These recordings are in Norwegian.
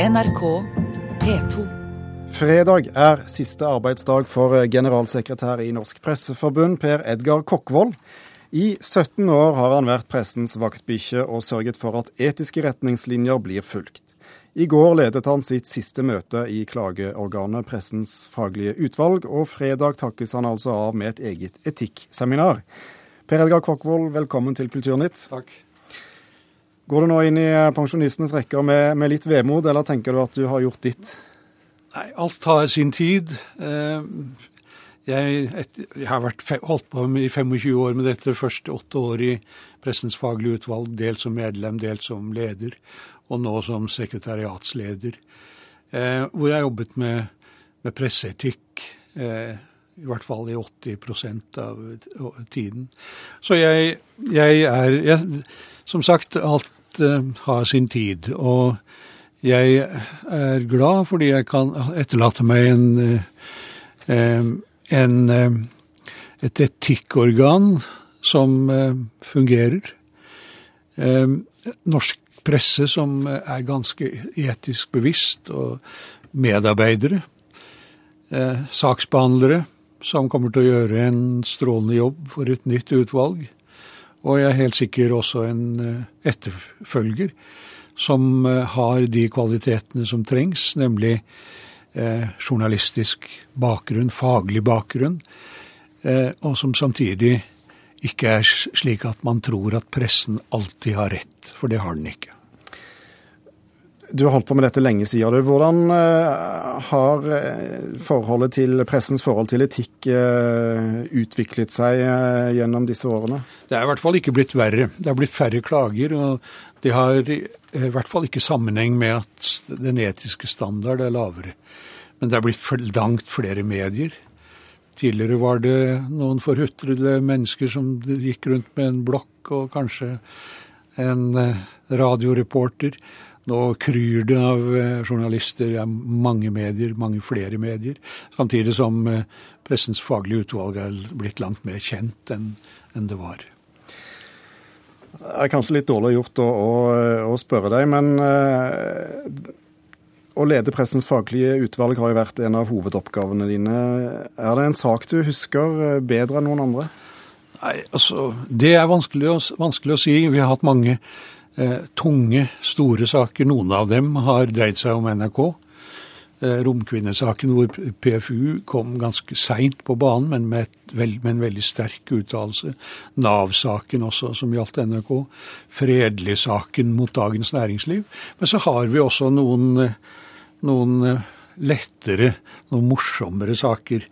NRK P2. Fredag er siste arbeidsdag for generalsekretær i Norsk Presseforbund, Per Edgar Kokkvold. I 17 år har han vært pressens vaktbikkje og sørget for at etiske retningslinjer blir fulgt. I går ledet han sitt siste møte i klageorganet Pressens faglige utvalg, og fredag takkes han altså av med et eget etikkseminar. Per Edgar Kokkvold, velkommen til Kulturnytt. Takk. Går du nå inn i pensjonistenes rekker med, med litt vemod, eller tenker du at du har gjort ditt? Nei, alt har sin tid. Eh, jeg, et, jeg har vært, holdt på i 25 år med dette. Første åtte år i Pressens faglige utvalg, dels som medlem, dels som leder, og nå som sekretariatsleder. Eh, hvor jeg jobbet med, med presseetikk. Eh, i hvert fall i 80% av tiden. Så jeg, jeg er jeg, Som sagt, alt uh, har sin tid. Og jeg er glad fordi jeg kan etterlate meg en, uh, en et etikkorgan som fungerer. Norsk presse som er ganske etisk bevisst, og medarbeidere. Saksbehandlere som kommer til å gjøre en strålende jobb for et nytt utvalg. Og jeg er helt sikker også en eh, etterfølger som eh, har de kvalitetene som trengs, nemlig eh, journalistisk bakgrunn, faglig bakgrunn, og som samtidig ikke er slik at man tror at pressen alltid har rett, for det har den ikke. Du har holdt på med dette lenge, sier du. Hvordan uh, har eh, forholdet til pressens forhold til etikk uh, utviklet seg gjennom disse årene? Det er i hvert fall ikke blitt verre. Det er blitt færre klager. og Det har i hvert fall ikke sammenheng med at den etiske standard er lavere. Men det er blitt langt flere medier. Tidligere var det noen forhutrede mennesker som gikk rundt med en blokk og kanskje en radioreporter. Nå kryr det av eh, journalister, det er mange medier, mange flere medier. Samtidig som eh, pressens faglige utvalg er blitt langt mer kjent enn det var. Det er kanskje litt dårlig gjort å, å, å spørre deg, men uh, å lede pressens faglige utvalg har jo vært en av hovedoppgavene dine. Er det en sak du husker bedre enn noen andre? Nei, altså, Det er vanskelig å, vanskelig å si. Vi har hatt mange eh, tunge, store saker. Noen av dem har dreid seg om NRK. Eh, Romkvinnesaken hvor PFU kom ganske seint på banen, men med, veld, med, en veldig sterk uttalelse. Nav-saken også, som gjaldt NRK. Fredelig-saken mot Dagens Næringsliv. Men så har vi også noen, noen eh, lettere, noen morsommere saker.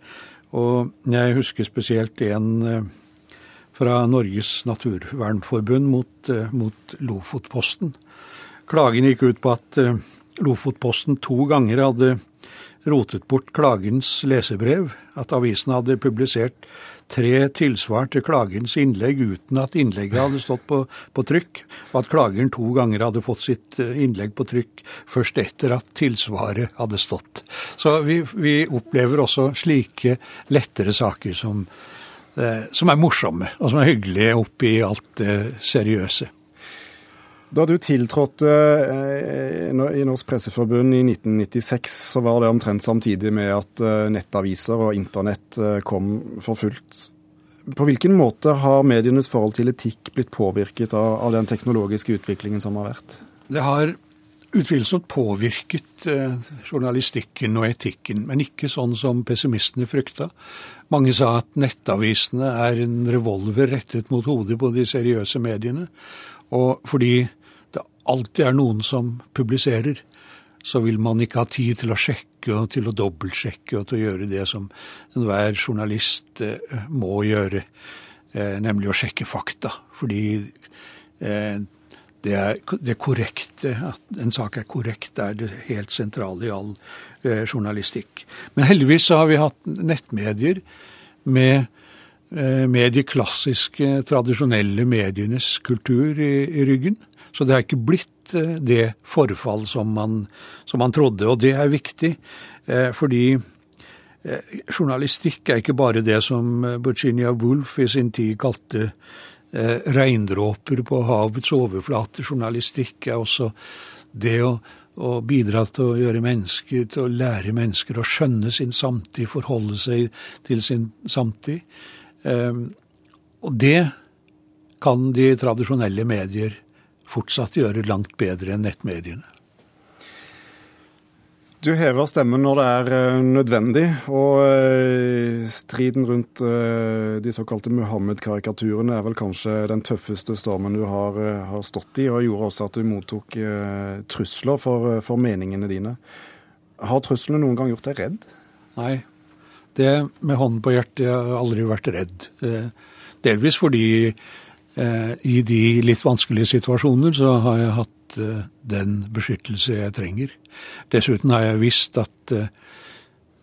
Og jeg husker spesielt en fra Norges naturvernforbund mot, eh, mot Lofotposten. Klagen gikk ut på at eh, Lofotposten to ganger hadde rotet bort klagens lesebrev, at avisen hadde publisert tre tilsvar til klagens innlegg uten at innlegget hadde stått på, på, trykk, og at klageren to ganger hadde fått sitt eh, innlegg på trykk først etter at tilsvaret hadde stått. Så vi, vi opplever også slike lettere saker som som er morsomme, og som er hyggelige oppi alt det seriøse. Da du tiltrådte eh, i Norsk Presseforbund i 1996, så var det omtrent samtidig med at eh, nettaviser og internett kom for fullt. På hvilken måte har medienes forhold til etikk blitt påvirket av, den teknologiske utviklingen som har vært? Det har utvilsomt påvirket journalistikken og etikken, men ikke sånn som pessimistene frykta. Mange sa at nettavisene er en revolver rettet mot hodet på de seriøse mediene. Og fordi det alltid er noen som publiserer, så vil man ikke ha tid til å sjekke og til å dobbeltsjekke og til å gjøre det som enhver journalist eh, må gjøre, eh, nemlig å sjekke fakta. Fordi eh, det, er, det korrekte, at en sak er korrekt, er det helt sentrale i all Eh, journalistikk. Men heldigvis så har vi hatt nettmedier med, eh, med de klassiske, tradisjonelle medienes kultur i, i, ryggen. Så det har ikke blitt eh, det forfall som man, som man trodde, og det er viktig. Fordi journalistikk er ikke bare det som Virginia Woolf i sin tid kalte regndråper på havets overflate. Journalistikk er også det å å, bidra til å gjøre mennesker, til å lære mennesker å skjønne sin samtid, forholde seg til sin samtid. Eh, og det kan de tradisjonelle medier fortsatt gjøre langt bedre enn nettmediene. Du hever stemmen når det er eh, nødvendig, og eh, striden rundt eh, de såkalte Muhammed-karikaturene er vel kanskje den tøffeste stormen du har, har, stått i, og gjorde også at du mottok trusler for, for meningene dine. Har truslene noen gang gjort deg redd? Nei. Det med hånden på hjertet, jeg har aldri vært redd. Delvis fordi i de litt vanskelige situasjoner så har jeg hatt Eh, den beskyttelse jeg trenger. Dessuten har jeg visst at eh,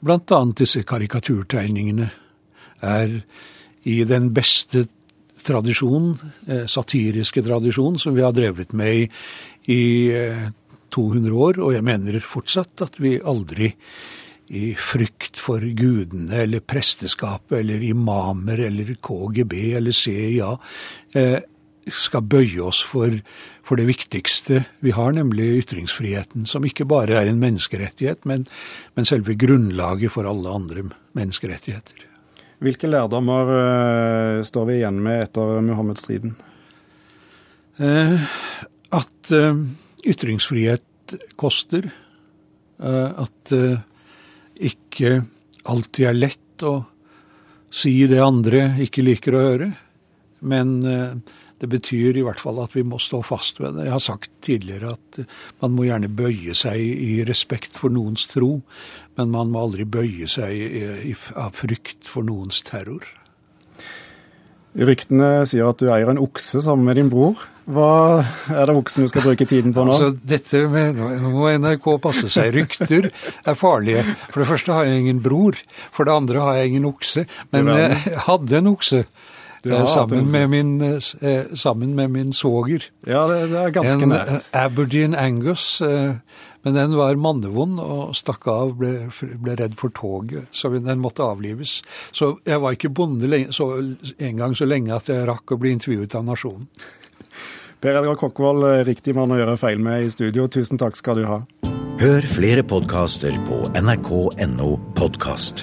bl.a. disse karikaturtegningene er i den beste tradisjonen, eh, satiriske tradisjon, som vi har drevet med i 200 år. Og jeg mener fortsatt at vi aldri i frykt for gudene eller presteskapet eller imamer eller KGB eller CIA skal bøye oss for, for, det viktigste vi har, nemlig ytringsfriheten, som ikke bare er en menneskerettighet, men, men selve grunnlaget for alle andre menneskerettigheter. Hvilke lærdommer uh, står vi igjen med etter Muhammed-striden? Uh, at uh, ytringsfrihet koster. at ikke alltid er lett å si det andre ikke liker å høre. Men det betyr i hvert fall at vi må stå fast ved det. Jeg har sagt tidligere at man må gjerne bøye seg i respekt for noens tro, men man må aldri bøye seg av frykt for noens terror. Ryktene sier at du eier en okse sammen med din bror. Hva er det oksen du skal bruke tiden på nå? Altså, dette med, Nå må NRK passe seg. Rykter er farlige. For det første har jeg ingen bror. For det andre har jeg ingen okse. Men jeg hadde en okse. Sammen, med min, eh, sammen, med min, svoger. Ja, det, det, er ganske en, nært. Eh, Aberdeen Angus. Eh, men den var mannevond og stakk av, ble, ble, redd for toget, så den måtte avlives. Så jeg var ikke bonde lenge, så, en gang så lenge at jeg rakk å bli intervjuet av Nasjonen. Per Edgar Kokkvold, riktig mann å gjøre feil med i studio. Tusen takk skal du ha. Hør flere podkaster på nrk.no podkast.